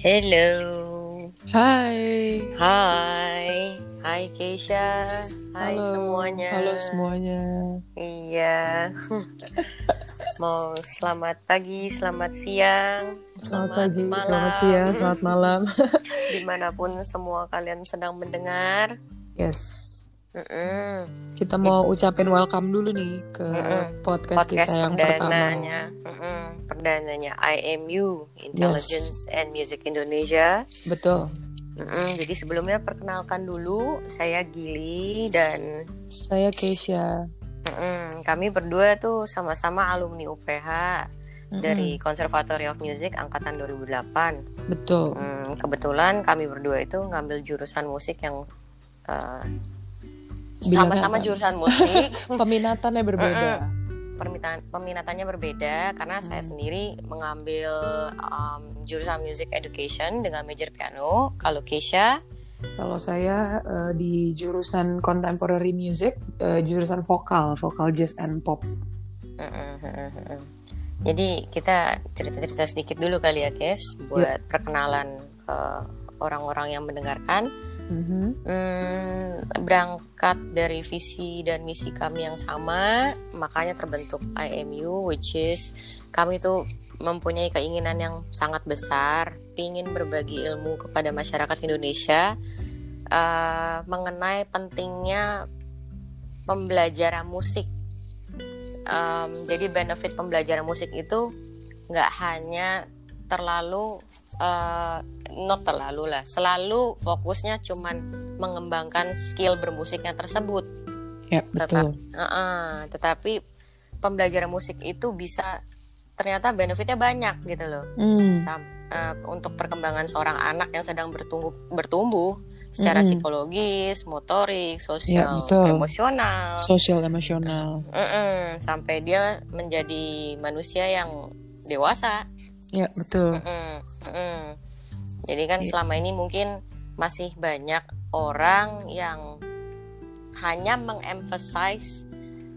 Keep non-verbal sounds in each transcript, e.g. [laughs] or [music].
Hello. Hai. Hai. Hai Keisha. Hai Halo. semuanya. Halo semuanya. Iya. [laughs] Mau selamat pagi, selamat siang, Selamat pagi, malam. selamat siang, selamat malam. [laughs] di mana pun semua kalian sedang mendengar. yes. Mm-mm. Kita mau ucapin welcome dulu nih ke Mm-mm. podcast, Podcast kita yang pertama. perdananya, Mm-mm. perdananya IMU Intelligence and Music Indonesia. Betul. Mm-mm. Jadi sebelumnya perkenalkan dulu, saya Gili dan Saya Keisha. Mm-mm. Kami berdua tuh sama-sama alumni UPH Mm-mm. dari Conservatory of Music angkatan 2008. Betul. Hmm, kebetulan kami berdua itu ngambil jurusan musik yang uh, sama-sama jurusan musik. [laughs] Peminatannya berbeda. Permintaan peminatannya berbeda karena saya sendiri mengambil um, jurusan music education dengan major piano. Kalau Keisha, Kalau saya eh, di jurusan contemporary music, eh, jurusan vokal, vokal jazz and pop. Jadi kita cerita-cerita sedikit dulu kali ya, Kes, buat perkenalan ke orang-orang yang mendengarkan. Mhm. Hmm, berangkat dari visi dan misi kami yang sama, makanya terbentuk IMU, which is kami itu mempunyai keinginan yang sangat besar, ingin berbagi ilmu kepada masyarakat Indonesia eh, mengenai pentingnya pembelajaran musik. Em, jadi benefit pembelajaran musik itu nggak hanya terlalu eh, not terlalu lah selalu fokusnya cuman mengembangkan skill bermusiknya tersebut Ya, Tetap- betul. Heeh, tetapi pembelajaran musik itu bisa ternyata benefitnya banyak gitu loh Hmm. Sam- eh, untuk perkembangan seorang anak yang sedang bertumbuh bertumbuh secara Mm-mm. psikologis motorik sosial betul. emosional Sosial emosional. Mm-mm, sampai dia menjadi manusia yang dewasa Ya, betul. Mm-mm, mm-mm. Jadi kan Iya. selama ini mungkin masih banyak orang yang hanya mengemphasize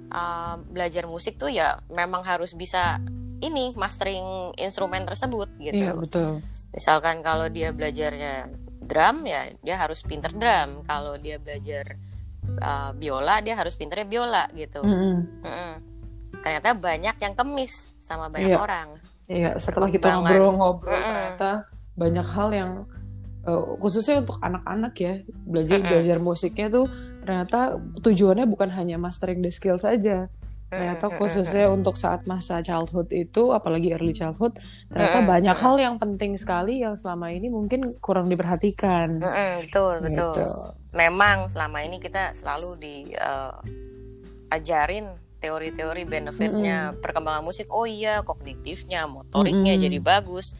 um, belajar musik tuh ya memang harus bisa ini mastering instrumen tersebut gitu. Iya, betul. Misalkan kalau dia belajarnya drum ya dia harus pinter drum. Kalau dia belajar uh, biola dia harus pinternya biola gitu. Mm-mm. Mm-mm. Ternyata banyak yang kemis sama banyak Iya. orang. Iya, setelah kita ngobrol-ngobrol Mm-mm. ternyata banyak hal yang eh, khususnya untuk anak-anak ya belajar Mm-mm. belajar musiknya tuh ternyata tujuannya bukan hanya mastering the skill saja. Ternyata khususnya untuk saat masa childhood itu, apalagi early childhood, ternyata banyak hal yang penting sekali yang selama ini mungkin kurang diperhatikan. Betul betul. Gitu. Memang selama ini kita selalu diajarin teori-teori benefitnya perkembangan musik. Oh iya, kognitifnya, motoriknya Mm-mm. jadi bagus.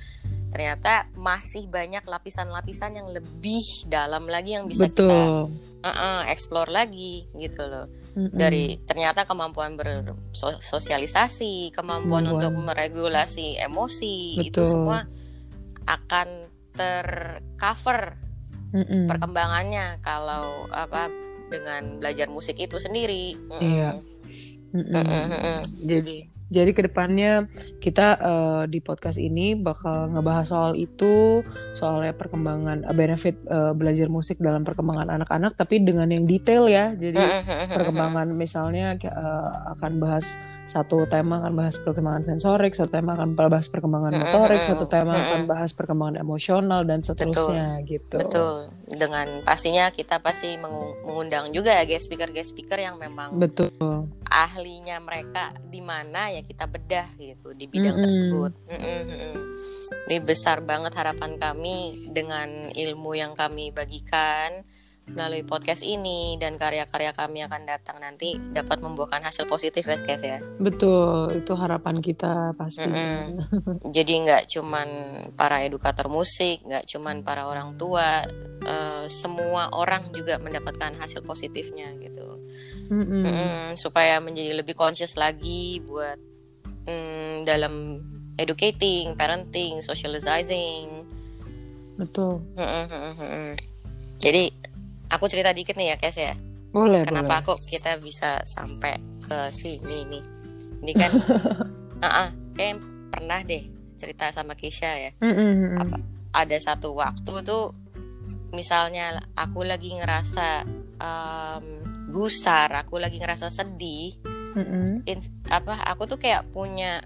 Ternyata masih banyak lapisan-lapisan yang lebih dalam lagi yang bisa kita Betul. uh-uh, explore lagi gitu loh. Mm-mm. Dari ternyata kemampuan bersosialisasi, kemampuan Kemampuan. untuk meregulasi emosi itu Betul. semua akan tercover Mm-mm. perkembangannya kalau apa dengan belajar musik itu sendiri. Mm-mm. Iya. Mm-mm. Jadi jadi ke depannya kita eh, di podcast ini bakal ngebahas soal itu, soalnya perkembangan eh, benefit eh, belajar musik dalam perkembangan anak-anak, tapi dengan yang detail ya. Jadi perkembangan misalnya eh, akan bahas satu tema akan bahas perkembangan sensorik, satu tema akan bahas perkembangan Mm-mm. motorik, satu tema Mm-mm. akan bahas perkembangan emosional dan seterusnya gitu. Betul. Dengan pastinya kita pasti mengu- mengundang juga ya guest speaker guest speaker yang memang Betul. ahlinya mereka di mana ya kita bedah gitu di bidang Mm-mm. tersebut. Mm-mm, mm-mm. Ini besar banget harapan kami dengan ilmu yang kami bagikan melalui podcast ini dan karya-karya kami akan datang nanti dapat membuahkan hasil positif ya guys ya. Betul, itu harapan kita pasti. Mm-mm. [laughs] Jadi nggak cuman para edukator musik, nggak cuman para orang tua, eh, semua orang juga mendapatkan hasil positifnya gitu. Mm-mm. Mm-mm, supaya menjadi lebih conscious lagi buat mm, dalam educating, parenting, socializing. Betul. Mm-mm, mm-mm. Jadi aku cerita dikit nih ya, Kes ya. Boleh, Kenapa boleh. kok kita bisa sampai ke sini nih? Ini kan, [laughs] ah, ah, kayak pernah deh cerita sama Keisha ya. Mm-mm. Apa? ada satu waktu tuh misalnya aku lagi ngerasa um, gusar aku lagi ngerasa sedih Mm-mm. in- apa aku tuh kayak punya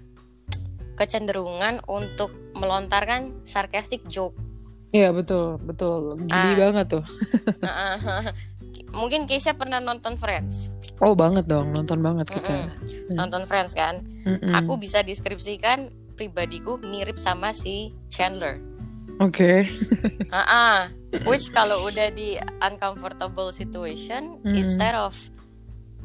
kecenderungan untuk melontarkan sarcastic joke Iya betul betul gili Ah. banget tuh. [laughs] mungkin Keisha pernah nonton Friends Oh banget dong nonton banget kita. Mm-mm. nonton Friends kan Mm-mm. aku bisa deskripsikan pribadiku mirip sama si Chandler Oke. [laughs] Ah, which kalau udah di uncomfortable situation, Hmm. instead of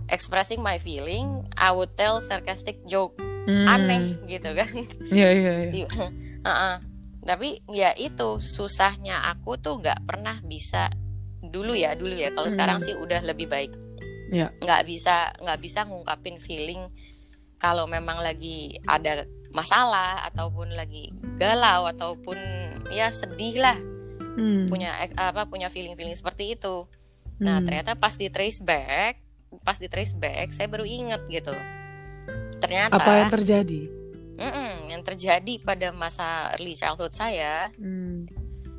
expressing my feeling, I would tell sarcastic joke Hmm. aneh gitu kan. Iya iya iya. [laughs] Ah. Tapi ya itu susahnya aku tuh nggak pernah bisa dulu ya dulu ya. Kalau Hmm. sekarang sih udah lebih baik. Ya. Nggak bisa nggak bisa ngungkapin feeling kalau memang lagi ada masalah ataupun lagi galau ataupun ya sedih lah Hmm. punya apa punya feeling feeling seperti itu. Nah Hmm. ternyata pas di trace back, pas di trace back saya baru inget gitu. Ternyata apa yang terjadi? Mm-mm, yang terjadi pada masa early childhood saya Hmm.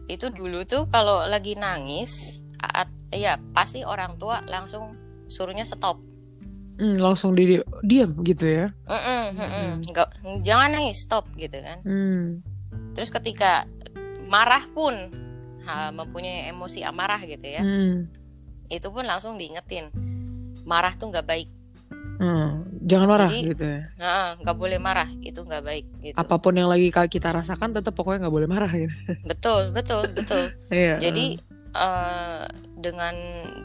itu dulu tuh kalau lagi nangis, at, ya pasti orang tua langsung suruhnya stop. Hmm, langsung di diam gitu ya. Mm-mm, mm-mm. Mm-mm. Nggak- jangan nangis stop gitu kan. Hmm. Terus ketika marah pun ha, mempunyai emosi amarah gitu ya, Hmm. itu pun langsung diingetin marah tuh nggak baik. Hmm. Jangan marah Jadi- gitu ya. Nggak boleh marah, itu nggak baik gitu. Apa pun yang lagi kita rasakan tetap pokoknya nggak boleh marah gitu. Betul, betul, betul. [laughs] Iya. Jadi eh, dengan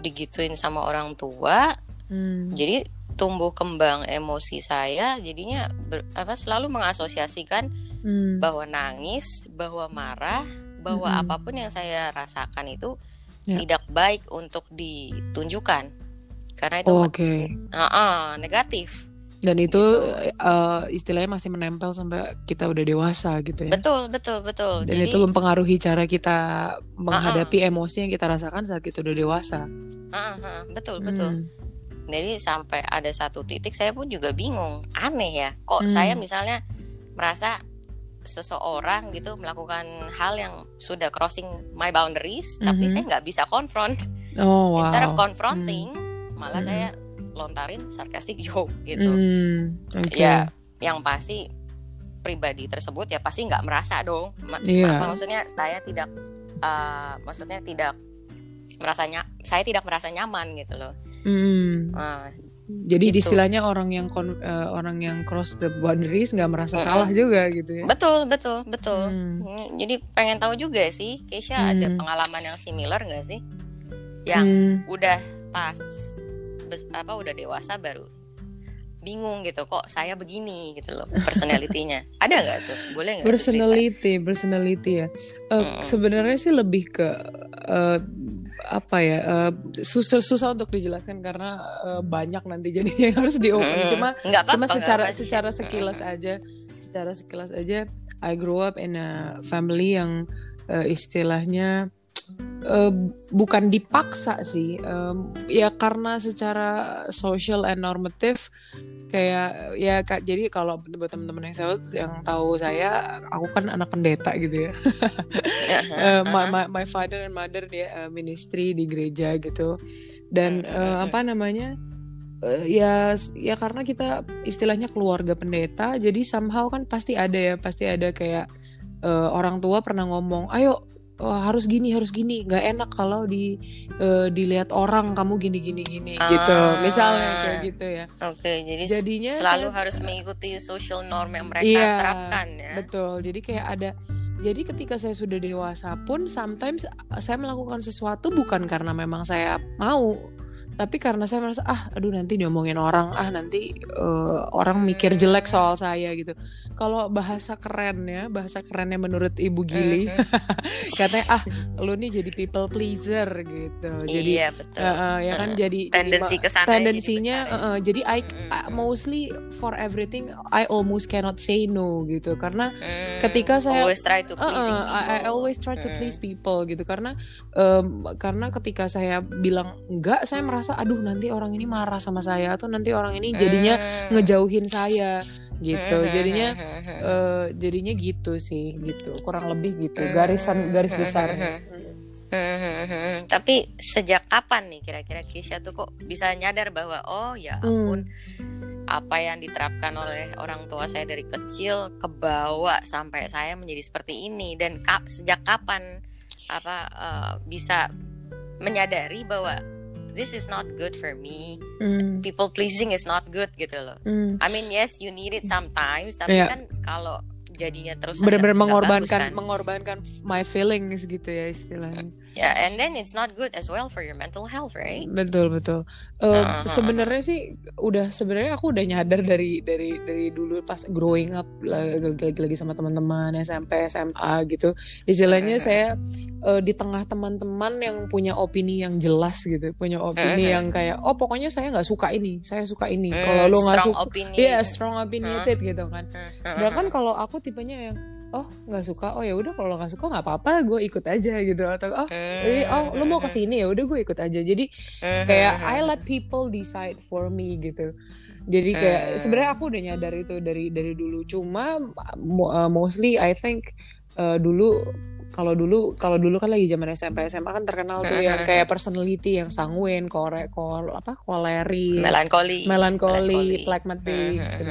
digituin sama orang tua, Hmm. jadi tumbuh kembang emosi saya, jadinya ber- apa selalu mengasosiasikan Hmm. bahwa nangis, bahwa marah, bahwa Mm-mm. apa pun yang saya rasakan itu Ya. tidak baik untuk ditunjukkan, karena itu Oh, Oke. ah, ah, negatif. Dan itu Gitu. eh, istilahnya masih menempel sampai kita udah dewasa gitu ya. Betul, betul, betul. Dan Jadi itu mempengaruhi cara kita menghadapi emosi yang kita rasakan saat kita udah dewasa. ah, ah, betul, betul. Hmm. Jadi sampai ada satu titik saya pun juga bingung, aneh ya, kok Hmm. saya misalnya merasa seseorang gitu melakukan hal yang sudah crossing my boundaries, tapi Mhm. saya nggak bisa confront. Oh wow. Instead of confronting, malah Mhm. saya lontarin sarcastic joke gitu. Hmm, Oke. Ya, yang pasti pribadi tersebut ya pasti nggak merasa dong. Ma- ma- maksudnya saya tidak, uh, maksudnya tidak merasanya, saya tidak merasa nyaman gitu loh. Hmm. Nah, Jadi Gitu. istilahnya orang yang kon- eh, orang yang cross the boundaries nggak merasa Mm-mm. salah juga gitu ya. betul, betul, betul. Hmm. Hmm, Jadi pengen tahu juga sih, Keisha ada Hmm. pengalaman yang similar nggak sih? Yang Hmm. udah pas, apa udah dewasa baru bingung gitu kok saya begini gitu loh personalitinya [laughs] ada nggak tuh boleh nggak tuh cerita? personality personality ya Eh, Mm-mm. sebenarnya sih lebih ke eh, apa ya eh, susah susah untuk dijelaskan karena eh, banyak nanti jadi yang harus di open Mm-mm. cuma nggak apa-apa cuma secara sih. secara sekilas aja secara sekilas aja I grew up in a family yang eh, istilahnya eh, bukan dipaksa sih. Em, ya karena secara social and normative kayak ya Kak, jadi kalau buat teman-teman yang saya yang tahu saya aku kan anak pendeta gitu ya. [laughs] Eh, my, my, my father and mother dia eh, ministry di gereja gitu. Dan mm. apa namanya eh, ya ya karena kita istilahnya keluarga pendeta jadi somehow kan pasti ada ya pasti ada kayak eh, orang tua pernah ngomong ayo oh, harus gini harus gini nggak enak kalau di eh, dilihat orang kamu gini gini gini gitu Ah. misalnya kayak gitu ya oke jadi s- jadinya selalu saya- harus mengikuti social norm yang mereka Iya, terapkan ya Betul. Jadi kayak ada jadi ketika saya sudah dewasa pun sometimes saya melakukan sesuatu bukan karena memang saya mau, tapi karena saya merasa ah aduh nanti diomongin orang, ah nanti eh, orang mikir jelek soal saya gitu. Kalau bahasa keren ya, bahasa kerennya menurut Ibu Gili Mhm. [laughs] katanya ah lu nih jadi people pleaser gitu. Jadi iya betul eh, eh, ya kan jadi tendensi jadi, ke sana tendensinya jadi, besar ya. eh, eh, jadi I. I- mostly for everything I almost cannot say no gitu karena Hmm, ketika saya- always try to uh, pleasing uh, I, I always try to Mm. please people gitu karena em, karena ketika saya bilang enggak saya merasa aduh nanti orang ini marah sama saya atau nanti orang ini jadinya Hmm. ngejauhin saya gitu. Jadinya uh, jadinya gitu sih gitu. Kurang lebih gitu garisan garis besar. Tapi sejak kapan nih kira-kira Kisha tuh kok bisa nyadar bahwa oh ya ampun hmm. apa yang diterapkan oleh orang tua saya dari kecil kebawa sampai saya menjadi seperti ini? Dan ka sejak kapan apa uh, bisa menyadari bahwa this is not good for me. Mm. People pleasing is not good gitu loh. Mm. I mean yes you need it sometimes tapi yeah. kan kalau jadinya terus benar-benar mengorbankan kan? mengorbankan my feelings gitu ya istilahnya. Ya, yeah, and then it's not good as well for your mental health, right? Betul betul. Uh, uh-huh. Sebenarnya sih udah sebenarnya aku udah nyadar dari dari dari dulu pas growing up lagi-lagi sama teman-teman SMP SMA gitu. Istilahnya uh-huh. saya uh, di tengah teman-teman yang punya opini yang jelas gitu, punya opini uh-huh. yang kayak oh pokoknya saya nggak suka ini, saya suka ini. Uh, kalau lo nggak suka, iya yeah, strong opinionated uh-huh. gitu kan. Sedangkan kalau aku tipenya yang oh nggak suka. Oh ya udah kalau nggak suka nggak apa-apa gue ikut aja gitu. Atau oh jadi oh lu mau ke sini ya udah gue ikut aja. Jadi kayak I let people decide for me gitu. Jadi kayak sebenarnya aku udah nyadar itu dari dari dulu. Cuma uh, mostly I think uh, dulu kalau dulu kalau dulu kan lagi zaman SMP SMA kan terkenal tuh yang kayak personality yang sanguin, kore, kol apa koleris, melankoli, melankoli, phlegmatic gitu.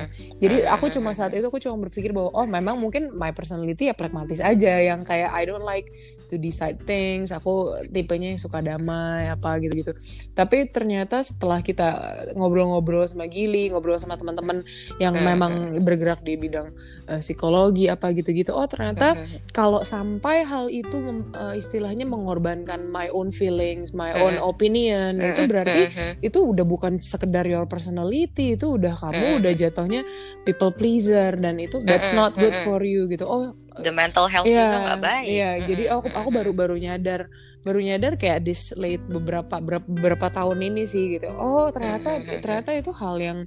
Jadi aku cuma saat itu aku cuma berpikir bahwa oh memang mungkin my personality ya pragmatis aja yang kayak I don't like to decide things. Aku tipenya yang suka damai apa gitu-gitu. Tapi ternyata setelah kita ngobrol-ngobrol sama Gili, ngobrol sama teman-teman yang memang bergerak di bidang uh, psikologi apa gitu-gitu, oh ternyata kalau sampai hal itu uh, istilahnya mengorbankan my own feelings, my own opinion, itu berarti itu udah bukan sekedar your personality, itu udah kamu udah jatuhnya people pleaser dan itu that's not good for you gitu. Oh, the mental health yeah, juga gak baik. Iya, yeah, jadi aku aku baru baru nyadar baru nyadar kayak this late beberapa beberapa tahun ini sih gitu. Oh, ternyata ternyata itu hal yang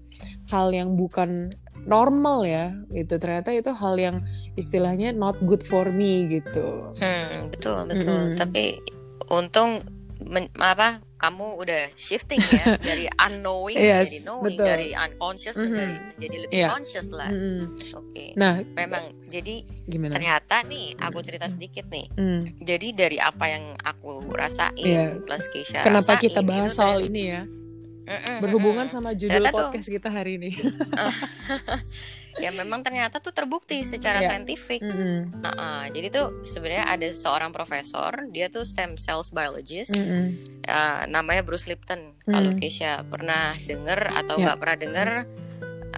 hal yang bukan normal ya itu ternyata itu hal yang istilahnya not good for me gitu hmm, betul betul mm -hmm. tapi untung men, apa kamu udah shifting ya [laughs] dari unknowing yes, menjadi knowing betul. dari unconscious mm -hmm. menjadi menjadi lebih yeah. conscious lah mm -hmm. oke okay. nah memang jadi gimana ternyata nih aku cerita sedikit nih mm. jadi dari apa yang aku rasain yeah. plus Keisha kenapa rasain, kita bahas soal ini ya berhubungan sama judul ternyata podcast tuh, kita hari ini. [laughs] ya memang ternyata tuh terbukti secara yeah. saintifik. Mm -hmm. nah, uh, jadi tuh sebenarnya ada seorang profesor, dia tuh stem cells biologist, mm -hmm. uh, namanya Bruce Lipton. Mm -hmm. Kalau Keisha pernah dengar atau ya. nggak yeah. pernah dengar,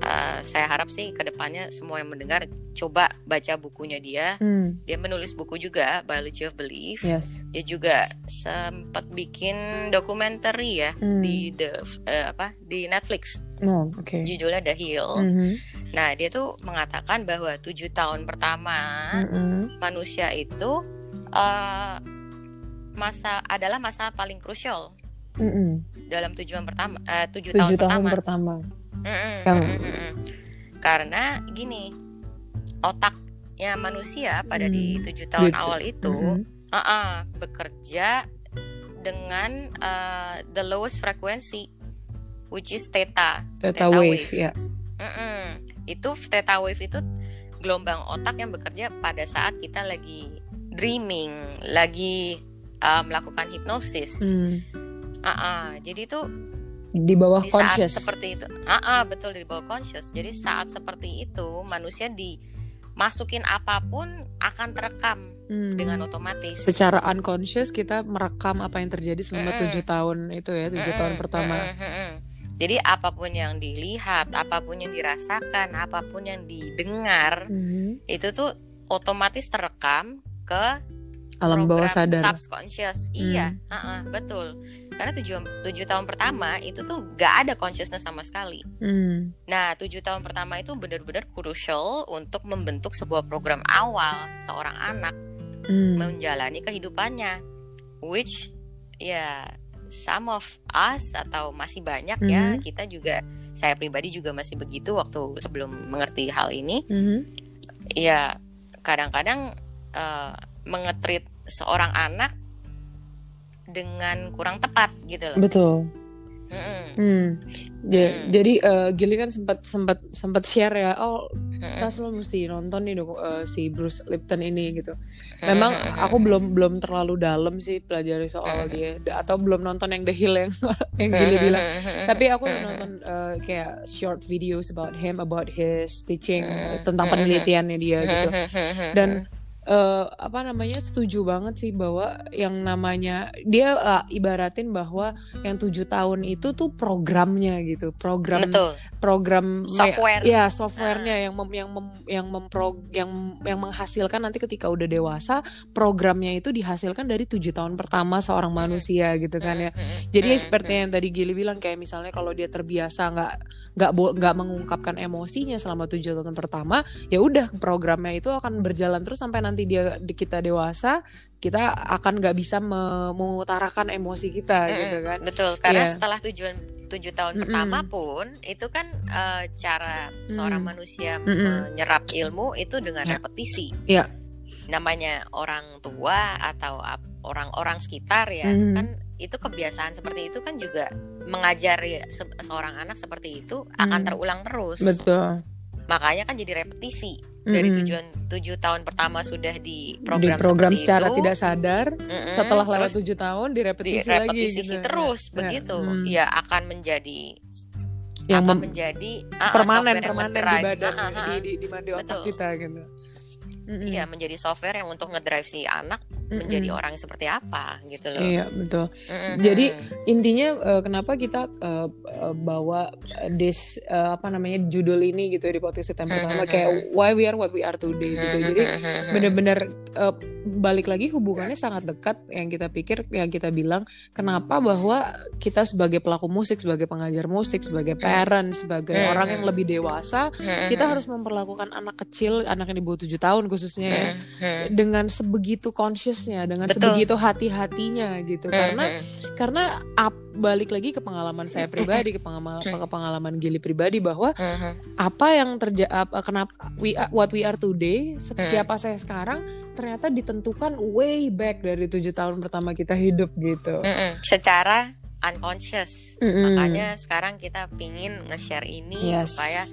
uh, saya harap sih ke depannya semua yang mendengar coba baca bukunya dia. Hmm. Dia menulis buku juga Biology of Belief. Yes. Dia juga sempat bikin dokumenter ya hmm. di the uh, apa di Netflix. Oh, okay. Judulnya The Hill. Mm -hmm. Nah dia tuh mengatakan bahwa tujuh tahun pertama mm -hmm. manusia itu uh, masa adalah masa paling krusial mm -hmm. dalam tujuan pertama uh, tujuh, tujuh tahun, tahun pertama. pertama. Mm -hmm. Yang... Mm -hmm. Karena gini otaknya manusia pada hmm. di tujuh tahun gitu. awal itu mm-hmm. uh -uh, bekerja dengan uh, the lowest frequency which is theta theta, theta wave, wave. ya mm -mm. itu theta wave itu gelombang otak yang bekerja pada saat kita lagi dreaming lagi uh, melakukan hipnosis mm. uh -uh. jadi itu di bawah di conscious saat seperti itu ah uh -uh, betul di bawah conscious jadi saat seperti itu manusia di masukin apa pun akan terekam hmm. dengan otomatis. Secara unconscious kita merekam apa yang terjadi selama tujuh mm -hmm. tahun itu ya tujuh mm tahun pertama. Mm. Jadi apa pun yang dilihat, apa pun yang dirasakan, apa pun yang didengar, mm -hmm. itu tuh otomatis terekam ke alam bawah sadar subconscious hmm. iya uh -uh, betul karena tujuh tujuh tahun pertama itu tuh gak ada consciousness sama sekali hmm. nah tujuh tahun pertama itu benar-benar crucial untuk membentuk sebuah program awal seorang anak hmm. menjalani kehidupannya which ya some of us atau masih banyak mm -hmm. ya kita juga saya pribadi juga masih begitu waktu sebelum mengerti hal ini mm -hmm. ya kadang-kadang uh, mengetrit seorang anak dengan kurang tepat gitu loh. Betul. Hmm. Ja, hmm. Jadi uh, Gili kan sempat sempat sempat share ya, oh pas lo mesti nonton nih uh, si Bruce Lipton ini gitu. Memang aku belum belum terlalu dalam sih pelajari soal dia atau belum nonton yang The Hill yang [laughs] yang Gili bilang. Tapi aku nonton uh, kayak short videos about him, about his teaching tentang penelitiannya dia gitu. Dan uh, apa namanya setuju banget sih bahwa yang namanya dia uh, ibaratin bahwa yang tujuh tahun itu tuh programnya gitu program Betul. program software. ya softwarenya uh. yang mem, yang mem, yang mempro yang yang menghasilkan nanti ketika udah dewasa programnya itu dihasilkan dari tujuh tahun pertama seorang manusia gitu kan ya. jadi seperti yang tadi Gili bilang kayak misalnya kalau dia terbiasa nggak nggak nggak mengungkapkan emosinya selama tujuh tahun pertama ya udah programnya itu akan berjalan terus sampai nanti nanti dia kita dewasa kita akan nggak bisa mengutarakan emosi kita mm, gitu kan betul karena yeah. setelah tujuan tujuh tahun mm -mm. pertama pun itu kan uh, cara seorang mm. manusia mm -mm. menyerap ilmu itu dengan yeah. repetisi yeah. namanya orang tua atau orang-orang sekitar ya mm. kan itu kebiasaan seperti itu kan juga mengajari se seorang anak seperti itu akan mm. terulang terus betul makanya kan jadi repetisi dari mm -hmm. tujuan tujuh tahun pertama sudah di program, di program secara itu. tidak sadar mm -hmm. setelah lewat tujuh tahun direpetisi, direpetisi lagi gitu. terus ya. begitu mm. ya akan menjadi yang akan menjadi ah, ah, permanen permanen di badan uh, uh. di di, di, di otak kita gitu mm-hmm. Iya menjadi software yang untuk ngedrive si anak mm-hmm. menjadi orang seperti apa gitu loh. Iya betul. Mm-hmm. Jadi intinya uh, kenapa kita uh, bawa this uh, apa namanya judul ini gitu ya di podcast pertama mm-hmm. kayak why we are what we are today gitu. Jadi benar-benar uh, balik lagi hubungannya sangat dekat yang kita pikir yang kita bilang kenapa bahwa kita sebagai pelaku musik sebagai pengajar musik sebagai parent sebagai orang yang lebih dewasa kita harus memperlakukan anak kecil anak yang di bawah tujuh tahun khususnya ya dengan sebegitu consciousnya dengan Betul. sebegitu hati-hatinya gitu. Karena karena up, balik lagi ke pengalaman saya pribadi ke pengalaman ke pengalaman Gili pribadi bahwa apa yang terjadi kenapa we are, what we are today siapa saya sekarang ternyata ditentukan way back dari tujuh tahun pertama kita hidup gitu. Secara unconscious. Mm -hmm. Makanya sekarang kita pingin nge-share ini yes. supaya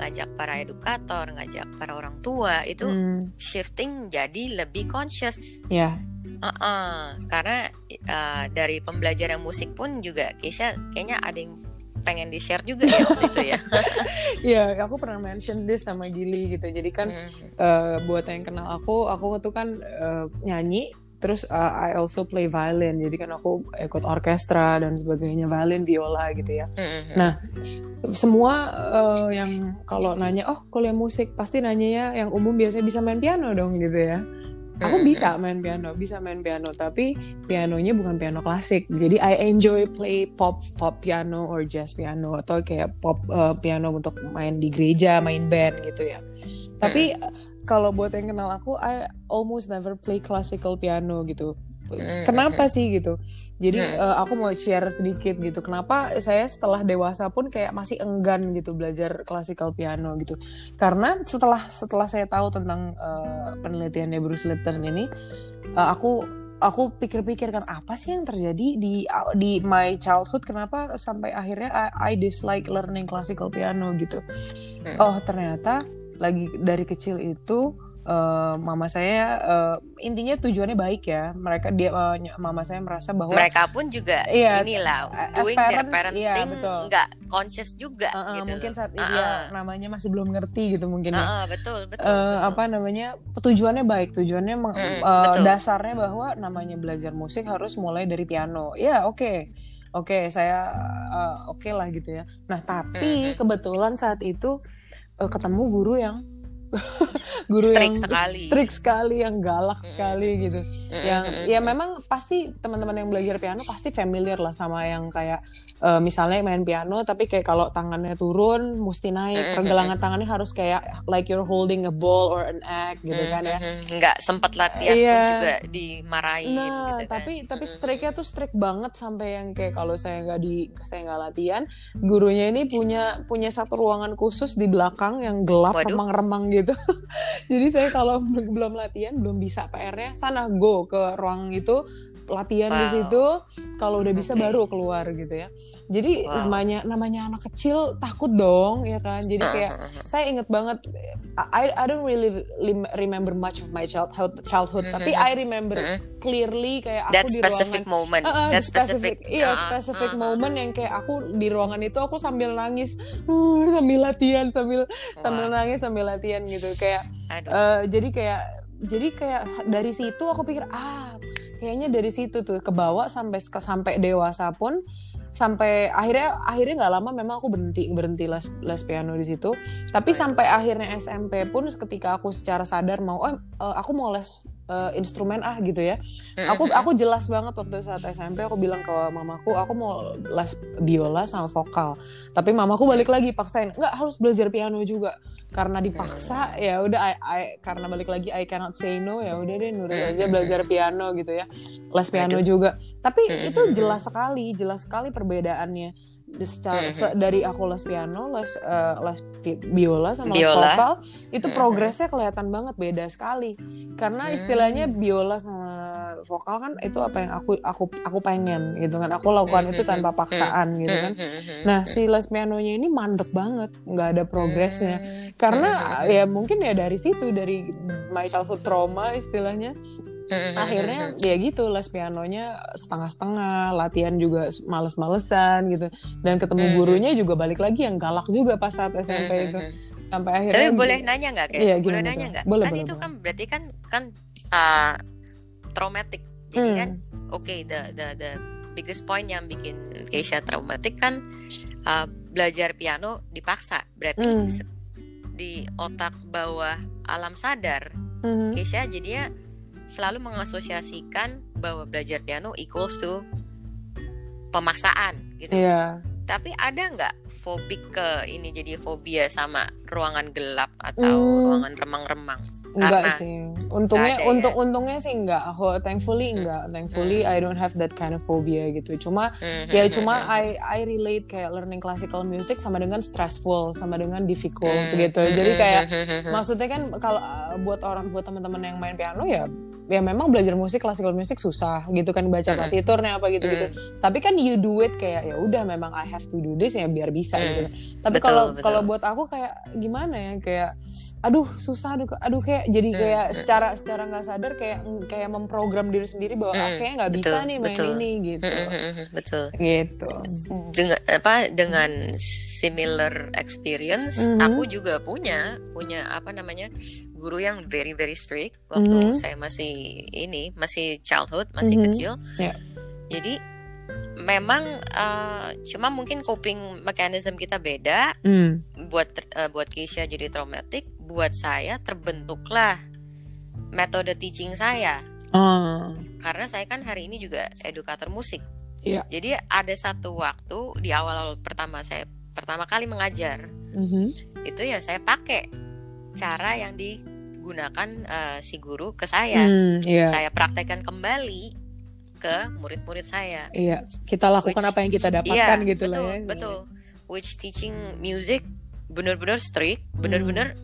ngajak para edukator, ngajak para orang tua itu mm. shifting jadi lebih conscious. Ya. Yeah. Uh -uh. Karena uh, dari pembelajaran musik pun juga Keisha kayaknya ada yang pengen di share juga ya waktu itu ya. Iya, [laughs] aku pernah mention this sama Gili gitu. Jadi kan mm. uh, buat yang kenal aku, aku tuh kan uh, nyanyi terus uh, I also play violin. Jadi kan aku ikut orkestra dan sebagainya violin viola gitu ya. Mm-hmm. nah semua uh, yang kalau nanya oh kuliah musik pasti nanya ya yang umum biasanya bisa main piano dong gitu ya. Aku mm-hmm. bisa main piano bisa main piano tapi pianonya bukan piano klasik. Jadi I enjoy play pop pop piano or jazz piano atau kayak pop uh, piano untuk main di gereja main band gitu ya. Tapi kalau buat yang kenal aku I almost never play classical piano gitu. Hmm, kenapa sih gitu? Jadi uh, aku mau share sedikit gitu. Kenapa saya setelah dewasa pun kayak masih enggan gitu belajar classical piano gitu. Karena setelah setelah saya tahu tentang uh, penelitiannya Bruce Lipton ini uh, aku aku pikir-pikir kan apa sih yang terjadi di di my childhood? Kenapa sampai akhirnya I, I dislike learning classical piano gitu? Hmm. oh ternyata lagi dari kecil itu uh, mama saya uh, intinya tujuannya baik ya. Mereka dia uh, mama saya merasa bahwa mereka pun juga iya, inilah doing parents, their parenting iya, nggak conscious juga uh, uh, gitu mungkin saat uh, uh. dia namanya masih belum ngerti gitu mungkin uh, ya. Uh, betul betul, uh, betul. apa namanya tujuannya baik tujuannya mm, uh, dasarnya bahwa namanya belajar musik harus mulai dari piano. Ya oke. Okay. oke okay, saya uh, oke okay lah gitu ya. Nah tapi kebetulan saat itu uh, ketemu guru yang [laughs] guru strict yang sekali. strict sekali, yang galak sekali gitu. Yang ya memang pasti teman-teman yang belajar piano pasti familiar lah sama yang kayak uh, misalnya main piano tapi kayak kalau tangannya turun mesti naik pergelangan tangannya harus kayak like you're holding a ball or an egg gitu kan ya nggak sempat latihan yeah. juga dimarahin nah gitu kan. tapi tapi striknya tuh strict banget sampai yang kayak kalau saya nggak di saya nggak latihan gurunya ini punya punya satu ruangan khusus di belakang yang gelap remang-remang gitu [laughs] jadi saya kalau belum latihan belum bisa PR-nya sana go ke ruang itu latihan di Wow. situ kalau udah bisa baru keluar gitu ya jadi Wow. namanya namanya anak kecil takut dong ya kan jadi kayak saya inget banget I I don't really remember much of my childhood childhood tapi Mhm. I remember Mhm. clearly kayak aku that di specific ruangan moment Uh, uh, that the specific, iya uh, specific uh, uh, moment yang kayak aku di ruangan itu aku sambil nangis uh, sambil latihan sambil sambil Wah, nangis sambil latihan gitu kayak aduh. eh, jadi kayak jadi kayak dari situ aku pikir ah kayaknya dari situ tuh ke bawah sampai sampai dewasa pun sampai akhirnya akhirnya nggak lama memang aku berhenti berhenti les les piano di situ. Tapi sampai akhirnya SMP pun ketika aku secara sadar mau oh eh, aku mau les eh, instrumen ah gitu ya. Aku aku jelas banget waktu saat SMP aku bilang ke mamaku aku mau les biola sama vokal. Tapi mamaku balik lagi paksain nggak harus belajar piano juga karena dipaksa ya udah I- I- karena balik lagi I cannot say no ya udah deh nurut aja belajar piano gitu ya. Les piano Aduh. juga. Tapi itu jelas sekali jelas sekali perbedaannya secara- Mhm. se- dari aku les piano les eh, les biola sama les Biola. vokal itu Mhm. progresnya kelihatan banget beda sekali karena Hmm. istilahnya biola sama vokal kan itu apa yang aku aku aku pengen gitu kan aku lakukan itu tanpa paksaan gitu kan nah si les pianonya ini mandek banget nggak ada progresnya Hmm. karena ya mungkin ya dari situ dari my childhood trauma istilahnya akhirnya ya gitu les pianonya setengah-setengah latihan juga males-malesan gitu dan ketemu Mhm. gurunya juga balik lagi yang galak juga pas saat SMP itu sampai Tapi akhirnya boleh nanya nggak, guys? Iya, boleh gimana nanya nggak? Boleh, kan boleh, itu boleh. kan berarti kan kan uh, traumatic. Jadi Hmm. kan, oke, the the the biggest point yang bikin Keisha traumatik kan uh, belajar piano dipaksa. Berarti se- di otak bawah alam sadar, Mhm. Keisha jadinya selalu mengasosiasikan bahwa belajar piano equals to pemaksaan gitu. Iya. Tapi ada nggak fobik ke ini jadi fobia sama ruangan gelap atau Hmm. ruangan remang-remang? Enggak Karena sih. Untungnya ada ya? untung untungnya sih enggak. Oh, thankfully enggak. Thankfully Hmm. I don't have that kind of phobia gitu. Cuma Mhm, ya mhm, cuma mhm. I I relate kayak learning classical music sama dengan stressful, sama dengan difficult Hmm, gitu. Jadi kayak mhm, mhm, mhm. maksudnya kan kalau uh, buat orang buat teman-teman yang main piano ya ya memang belajar musik classical music susah gitu kan baca partiturnya apa gitu-gitu. Tapi kan you do it kayak ya udah memang I have to do this ya biar bisa Mm. gitu. Tapi kalau kalau buat aku kayak gimana ya kayak aduh susah aduh aduh kayak jadi Mm, kayak mm. secara secara nggak sadar kayak kayak memprogram diri sendiri bahwa ah, Mm, kayaknya nggak bisa nih main betul. ini gitu. Mhm, mhm, mhm, Betul. Gitu. Dengan apa dengan similar experience, Mhm. aku juga punya punya apa namanya guru yang very very strict waktu Mhm. saya masih ini masih childhood masih Mhm. kecil. Ya. Jadi memang uh, cuma mungkin coping mechanism kita beda. Hmm. buat eh, buat Keisha jadi traumatik, buat saya terbentuklah metode teaching saya Ah. karena saya kan hari ini juga edukator musik. Iya. Jadi ada satu waktu di awal-awal pertama saya pertama kali mengajar Mhm. itu ya saya pakai cara yang digunakan eh, si guru ke saya. Hmm, Iya. Saya praktekkan kembali ke murid-murid saya. Iya, kita lakukan Which- apa yang kita dapatkan Iya, gitu betul, lah ya. Betul. Which teaching music bener-bener strict, Hmm.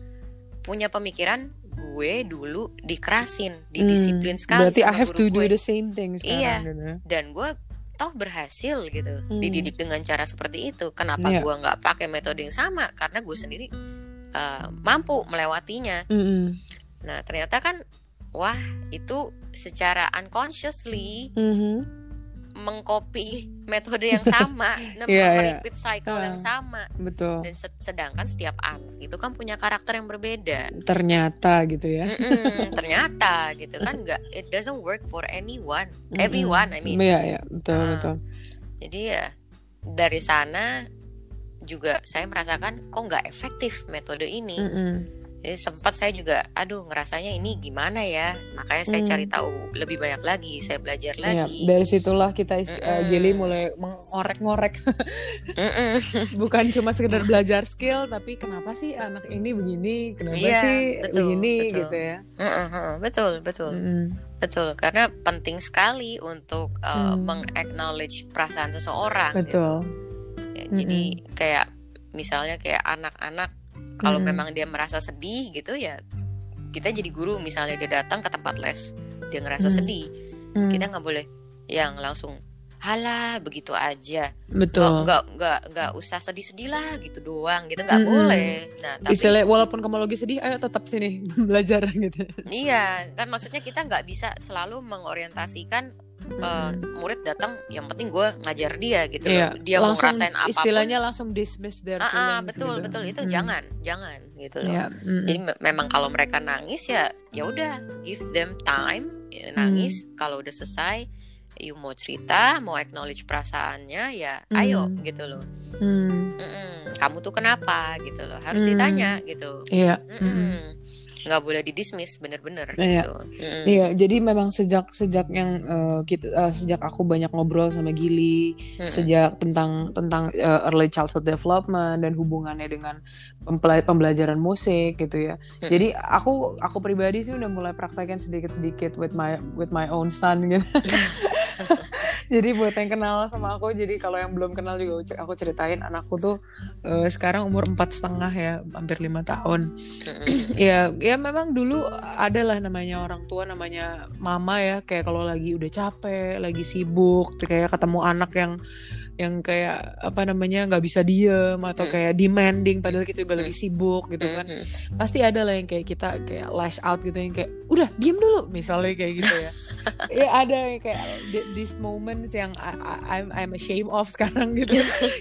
punya pemikiran gue dulu dikerasin, Hmm, didisiplin sekali Berarti I have to do gue. the same thing sekarang gitu. Dan gue toh berhasil gitu, Hmm. dididik dengan cara seperti itu. Kenapa Iya. gue nggak pakai metode yang sama? Karena gue sendiri uh, mampu melewatinya. Mm-mm. Nah ternyata kan, wah itu secara unconsciously Mhm. Mengcopy metode yang sama, [laughs] Iya, iya. repeat cycle Ah. yang sama. Betul. Dan se- sedangkan setiap anak itu kan punya karakter yang berbeda. Ternyata gitu ya. Mm-mm, [laughs] ternyata gitu kan nggak it doesn't work for anyone, Mm-mm. everyone I mean. Iya, iya, betul, Ah. betul. Jadi ya dari sana juga saya merasakan kok nggak efektif metode ini. Mm-mm. Jadi sempat saya juga aduh ngerasanya ini gimana ya. Makanya saya Mm. cari tahu lebih banyak lagi, saya belajar Iya, lagi. dari situlah kita eh, Mm-mm. Gili mulai mengorek-ngorek [laughs] bukan cuma sekedar belajar skill tapi kenapa sih anak ini begini kenapa Iya, sih betul, begini betul. gitu ya mm-mm. Betul, betul. Mm-mm. Betul, karena penting sekali untuk uh, Hmm. meng-acknowledge perasaan seseorang. gitu. betul Ya, Jadi kayak misalnya kayak anak-anak kalau Mm-mm. memang dia merasa sedih gitu ya kita jadi guru misalnya dia datang ke tempat les dia ngerasa Hmm. sedih Hmm. kita nggak boleh yang langsung halah begitu aja betul nggak nggak nggak usah sedih-sedih lah gitu doang gitu nggak Mm-mm. boleh nah tapi Istilahnya walaupun kamu lagi sedih, ayo tetap sini [laughs] belajar gitu. iya kan maksudnya kita nggak bisa selalu mengorientasikan eh, murid datang yang penting gue ngajar dia gitu Iya, loh. dia mau langsung ngerasain apa pun istilahnya langsung dismiss their ah, ah, feelings betul gitu. betul itu Mm. jangan jangan gitu loh Iya, mm. jadi me- memang kalau mereka nangis ya ya udah give them time ya, Hmm. nangis kalau udah selesai you mau cerita mau acknowledge perasaannya ya ayo Hmm. gitu loh Hmm, Mm-mm. kamu tuh kenapa gitu loh harus Hmm. ditanya gitu Iya. Mm-mm. mm. Nggak boleh didismiss bener-bener Iya. gitu Mm-mm. Iya, jadi memang sejak sejak yang eh, kita eh, sejak aku banyak ngobrol sama Gili, Mm-mm. sejak tentang tentang eh, early childhood development dan hubungannya dengan pembelajaran musik gitu ya. Mm. Jadi aku aku pribadi sih udah mulai praktekkan sedikit-sedikit with my with my own son gitu. [laughs] jadi buat yang kenal sama aku, jadi kalau yang belum kenal juga aku ceritain anakku tuh eh, sekarang umur empat setengah ya, hampir lima tahun. Ya, ya memang dulu adalah namanya orang tua, namanya mama ya. Kayak kalau lagi udah capek, lagi sibuk, kayak ketemu anak yang yang kayak apa namanya nggak bisa diem atau Hmm. kayak demanding padahal kita juga lagi sibuk gitu kan. Pasti ada lah yang kayak kita kayak lash out gitu yang kayak udah diem dulu misalnya kayak gitu ya. [laughs] ya ada yang kayak th- these moments yang I, I- I'm I'm ashamed of [laughs] sekarang gitu.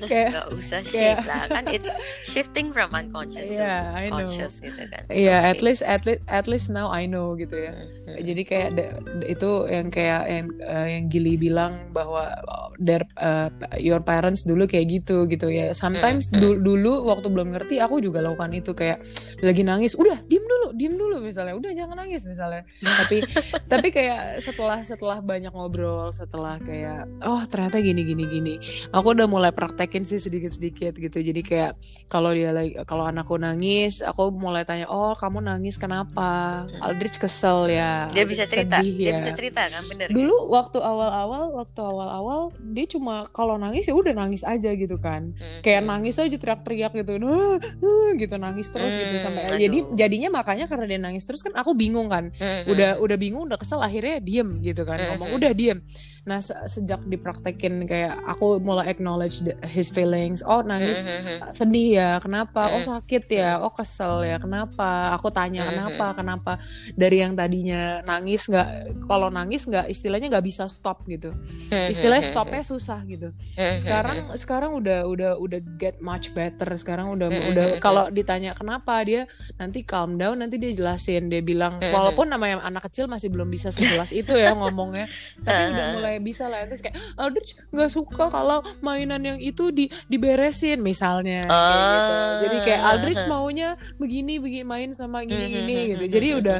kayak nggak usah kayak- shit lah kan it's shifting from unconscious to yeah, I know. conscious gitu kan It's Iya, okay. at least at least at least now I know gitu ya. Mm-mm. Jadi kayak da- da- itu yang kayak yang eh, yang Gili bilang bahwa oh, their uh, your parents dulu kayak gitu gitu ya. Sometimes Mm, du- dulu waktu belum ngerti aku juga lakukan itu kayak lagi nangis, udah diem dulu, diem dulu misalnya, udah jangan nangis misalnya. tapi [laughs] tapi kayak setelah setelah banyak ngobrol, setelah kayak oh ternyata gini gini gini, aku udah mulai praktekin sih sedikit sedikit gitu. Jadi kayak kalau dia lagi kalau anakku nangis, aku mulai tanya, oh kamu nangis kenapa? Aldrich kesel ya. dia bisa cerita sedih dia ya. bisa cerita kan bener Dulu waktu awal-awal, waktu awal-awal dia cuma kalau nangis ya udah nangis aja gitu kan. Mm-mm. Kayak nangis aja teriak-teriak gitu, "Ah, ah," gitu nangis terus gitu Hmm, sampai aduh. jadi jadinya makanya karena dia nangis terus kan aku bingung kan. Mm-mm. Udah udah bingung, udah kesel akhirnya diem gitu kan. Ngomong Mhm. udah diem. Nah sejak dipraktekin kayak aku mulai acknowledge the- his feelings. Oh nangis Mm-mm. sedih ya kenapa? Oh Mm. sakit ya? Oh kesel ya? Kenapa? Aku tanya Mm, kenapa? Kenapa? Dari yang tadinya nangis nggak kalau nangis nggak istilahnya nggak bisa stop gitu. Istilahnya stopnya susah gitu. Mm-hmm. sekarang sekarang udah udah udah get much better. Sekarang udah udah kalau ditanya kenapa? dia nanti calm down nanti dia jelasin. Dia bilang walaupun namanya anak kecil masih belum bisa sejelas itu ya ngomongnya tapi udah mulai bisa lah terus kayak Aldrich nggak suka kalau mainan yang itu di diberesin misalnya kayak gitu jadi kayak Ah. Aldrich maunya begini begini main sama gini gini Mm-hmm. gitu jadi udah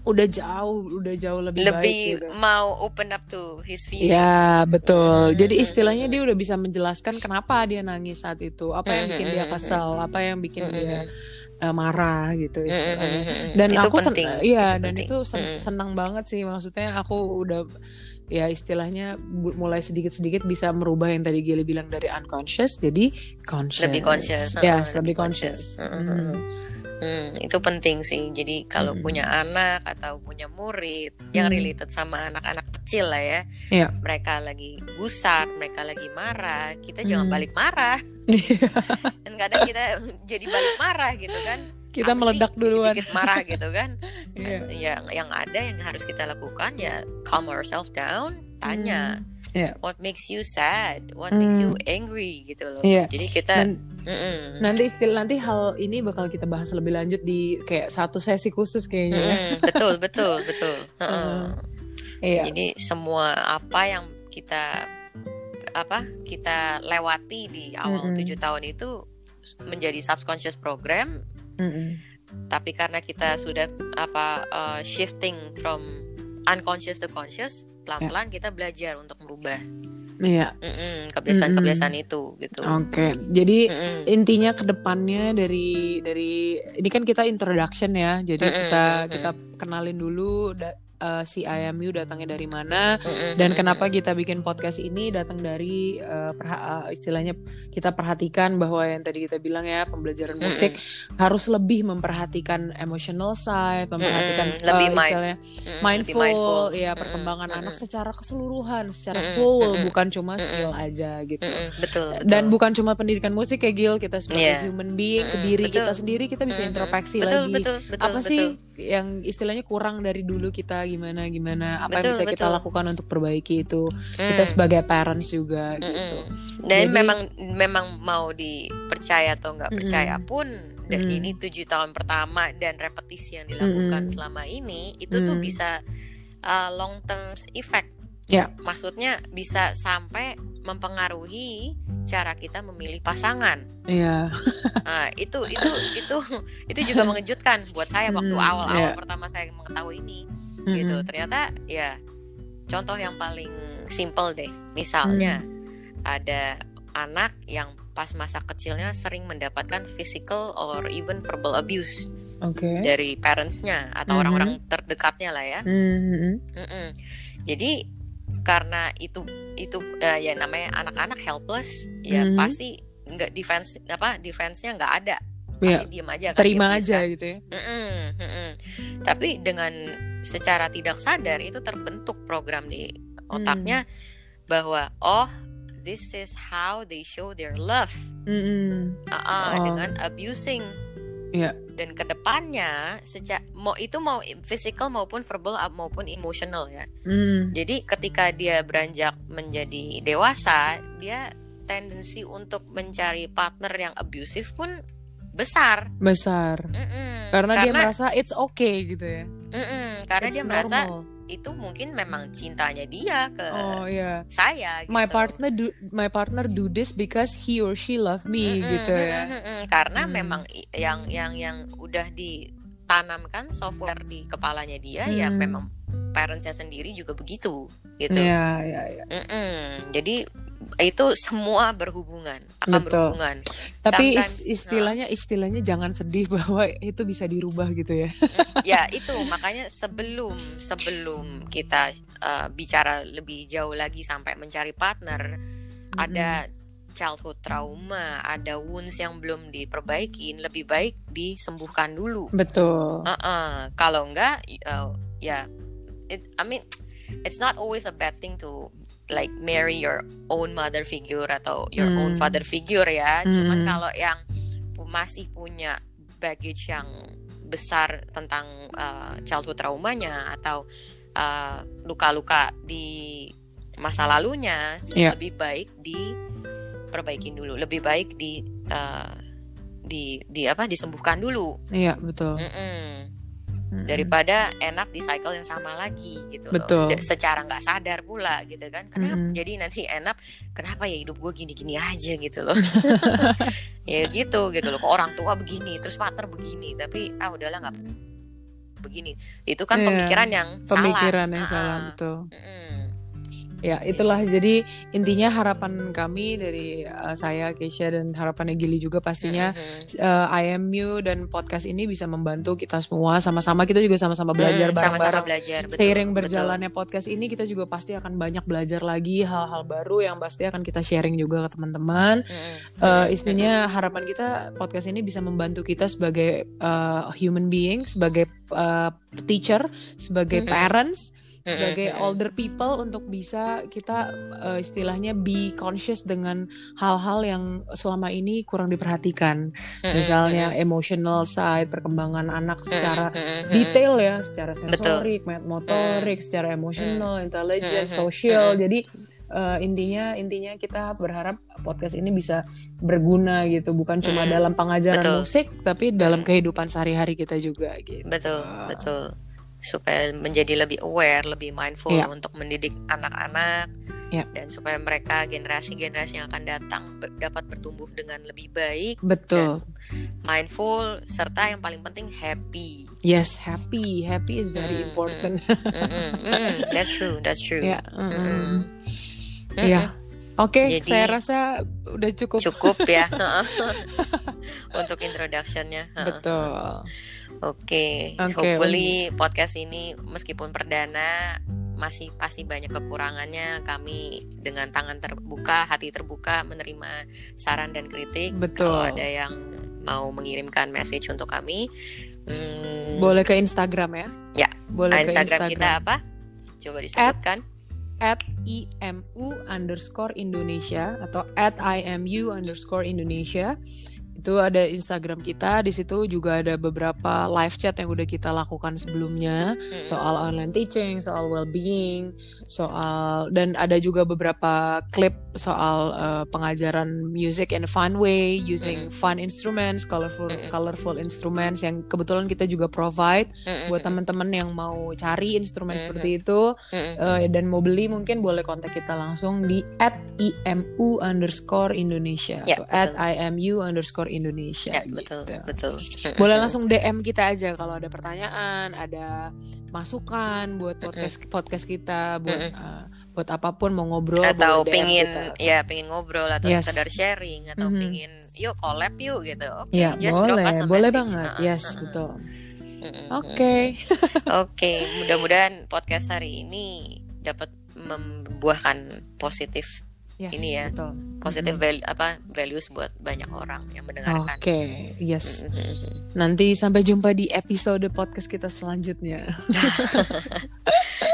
udah jauh udah jauh lebih, baik lebih gitu. mau open up to his feelings Ya betul. Jadi istilahnya dia udah bisa menjelaskan kenapa dia nangis saat itu, apa yang bikin dia kesel, apa yang bikin dia eh, marah gitu istilahnya. Dan Itu aku sen- penting, iya itu dan penting. itu sen- senang banget sih maksudnya aku udah ya istilahnya mulai sedikit-sedikit bisa merubah yang tadi Gili bilang dari unconscious jadi conscious. lebih conscious Yes, uh, lebih conscious. Mm-mm. Hmm. Hmm, itu penting sih. Jadi kalau Mm-mm. punya anak atau punya murid yang Hmm. related sama anak-anak kecil lah ya, Iya. mereka lagi gusar, mereka lagi marah, kita jangan Hmm. balik marah. [laughs] Dan kadang kita jadi balik marah gitu kan. Kita Apa meledak sih duluan. Dikit-dikit marah gitu kan. [laughs] Iya. Yang yang ada yang harus kita lakukan ya calm ourselves down, tanya. Iya. What makes you sad? What makes you Hmm. angry gitu loh. Iya. Jadi kita Dan Mm-mm. nanti istilah nanti hal ini bakal kita bahas lebih lanjut di kayak satu sesi khusus kayaknya ya. Mm-mm. betul betul betul. [laughs] Heeh. Heeh. Iya. Jadi semua apa yang kita apa kita lewati di awal tujuh tahun itu menjadi subconscious program, Mm-mm. tapi karena kita sudah apa uh, shifting from unconscious to conscious, pelan-pelan kita belajar untuk merubah Iya. mm-mm, kebiasaan-kebiasaan itu gitu. Oke. Jadi Mm-mm. intinya ke depannya dari dari ini kan kita introduction ya. Jadi Mm-mm, kita kita kenalin dulu da- uh, si IMU datangnya dari mana dan kenapa kita bikin podcast ini datang dari uh, perha- uh, istilahnya kita perhatikan bahwa yang tadi kita bilang ya pembelajaran musik harus lebih memperhatikan emotional side, memperhatikan Mm-mm, lebih uh, istilahnya Mm-mm, mindful, lebih mindful. ya perkembangan anak secara keseluruhan, secara full, bukan cuma skill aja gitu. Betul, betul. Dan bukan cuma pendidikan musik ya Gil, kita sebagai Iya. human being, ke Mm-mm, diri betul. kita sendiri kita bisa introspeksi betul, lagi. Betul, betul, apa betul. sih yang istilahnya kurang dari dulu kita gimana gimana apa yang Betul, bisa kita betul. lakukan untuk perbaiki itu kita Mm. sebagai parents juga Mm-mm. gitu Dan Jadi- memang memang mau dipercaya atau nggak percaya pun, dan Mm. ini tujuh tahun pertama dan repetisi yang dilakukan Mm-mm. selama ini itu tuh Mm. bisa uh, long term effect. Ya. Maksudnya bisa sampai mempengaruhi cara kita memilih pasangan. Iya Nah, itu itu itu itu juga mengejutkan buat saya waktu Mm, awal-awal iya. pertama saya mengetahui ini Mm-mm. gitu. Ternyata ya contoh yang paling simple deh. Misalnya ada anak yang pas masa kecilnya sering mendapatkan physical or even verbal abuse oke dari parentsnya atau Mhm. orang-orang terdekatnya lah ya. Mm-mm. Jadi karena itu itu eh, ya namanya anak-anak helpless ya Mhm. pasti nggak defense apa defense-nya nggak ada pasti diem aja kan, terima dia aja bisa. gitu ya Mm-mm, mm-mm. Tapi dengan secara tidak sadar itu terbentuk program di otaknya bahwa oh this is how they show their love Mm-mm. Ah, ah, Oh. dengan abusing. Iya. Dan ke depannya sejak mau itu mau physical maupun verbal maupun emotional ya. Mm. Jadi ketika dia beranjak menjadi dewasa, dia tendensi untuk mencari partner yang abusive pun besar. besar Mm-mm. karena, dia merasa it's okay gitu ya Mm-mm, karena It's dia merasa normal. itu mungkin memang cintanya dia ke oh iya saya. Gitu. my partner do my partner do this because he or she love me Mm-mm, gitu ya mm-mm, mm-mm. Karena Hmm. memang yang yang yang udah ditanamkan software di kepalanya dia ya Hmm. memang parentsnya sendiri juga begitu gitu. Iya, iya, iya. Jadi itu semua berhubungan akan Betul. berhubungan. Tapi Sometimes, istilahnya istilahnya jangan sedih [laughs] bahwa itu bisa dirubah gitu ya. ya [laughs] itu makanya sebelum sebelum kita uh, bicara lebih jauh lagi sampai mencari partner ada childhood trauma, ada wounds yang belum diperbaikin, lebih baik disembuhkan dulu. Betul. Uh-uh. Kalau enggak, uh, ya, it, I mean, it's not always a bad thing to like marry your own mother figure atau your Hmm. own father figure ya. Cuman Hmm. kalau yang masih punya baggage yang besar tentang uh, childhood traumanya atau uh, luka-luka di masa lalunya, Iya. lebih baik diperbaikin dulu, lebih baik di uh, di di apa disembuhkan dulu. Iya, betul. Mm-mm. Mm-mm. daripada enak di cycle yang sama lagi gitu loh. Betul. Da- secara nggak sadar pula gitu kan kenapa Mm-mm. jadi nanti enak kenapa ya hidup gue gini-gini aja gitu loh [laughs] ya gitu gitu loh kok orang tua begini terus partner begini tapi ah udahlah nggak begini itu kan Iya, pemikiran yang Pemikiran yang salah salah, Ah-ah. betul. Ya, itulah jadi intinya harapan kami dari uh, saya Keisha dan harapannya Gili juga pastinya uh, IMU dan podcast ini bisa membantu kita semua sama-sama kita juga sama-sama belajar Mm, sama-sama bareng-bareng. belajar betul, Seiring betul. berjalannya podcast ini kita juga pasti akan banyak belajar lagi hal-hal baru yang pasti akan kita sharing juga ke teman-teman. Mm-mm. Uh, istilahnya harapan kita podcast ini bisa membantu kita sebagai uh, human being, sebagai uh, teacher, sebagai Mhm. parents. Sebagai older people untuk bisa kita uh, istilahnya be conscious dengan hal-hal yang selama ini kurang diperhatikan. Misalnya emotional side, perkembangan anak secara detail ya, secara Betul. sensorik, motorik, secara emosional, intelligent, Mhm. social. Jadi uh, intinya intinya kita berharap podcast ini bisa berguna gitu, bukan cuma dalam pengajaran Betul. musik, tapi dalam kehidupan sehari-hari kita juga gitu. Betul, betul. Supaya menjadi lebih aware, lebih mindful Iya. untuk mendidik anak-anak Iya. dan supaya mereka generasi-generasi yang akan datang ber- dapat bertumbuh dengan lebih baik, Betul. mindful serta yang paling penting happy. Yes, happy, happy is very Mhm. important. Mm-mm, mm, that's true, that's true. ya. Iya. Oke, Jadi- saya rasa udah cukup. Cukup ya [laughs] [laughs] untuk introductionnya. Betul. Oke, Oke, hopefully podcast ini meskipun perdana masih pasti banyak kekurangannya. Kami dengan tangan terbuka, hati terbuka menerima saran dan kritik. Betul. Kalau ada yang mau mengirimkan message untuk kami, hmm, Boleh ke Instagram ya? Ya. Boleh ke Instagram, Instagram. kita apa? Coba disebutkan. at imu underscore Indonesia atau at imu underscore Indonesia itu ada Instagram kita di situ juga ada beberapa live chat yang udah kita lakukan sebelumnya Mm-mm. soal online teaching soal well-being soal dan ada juga beberapa klip soal uh, pengajaran music in a fun way using fun instruments colorful Mm-mm. colorful instruments yang kebetulan kita juga provide Mm-mm. buat teman-teman yang mau cari instrumen Mhm. seperti itu Mm-mm. eh, dan mau beli mungkin boleh kontak kita langsung di imu underscore Indonesia at betul. imu underscore Indonesia Ya, betul, gitu. betul. boleh langsung DM kita aja kalau ada pertanyaan ada masukan buat podcast podcast kita buat eh, buat apa pun mau ngobrol atau pingin kita. ya pingin ngobrol atau Yes. sekedar sharing atau Mhm. pingin yuk collab yuk gitu oke ya just drop boleh us a boleh message. banget Uh-uh, yes betul oke [laughs] oke mudah-mudahan podcast hari ini dapat membuahkan positif Yes, Ini ya. betul positif Mhm. val- apa values buat banyak orang yang mendengarkan oke yes Mhm. Nanti sampai jumpa di episode podcast kita selanjutnya. [laughs]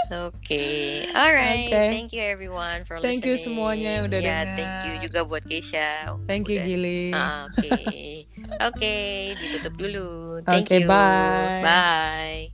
Oke, alright. Oke. Thank you everyone for Thank you listening. semuanya yang udah Ya, dengar. thank you juga buat Keisha. Thank you Udah- Gili. Ah, Oke, [laughs] oke, ditutup dulu. Thank Oke, you. bye. Bye.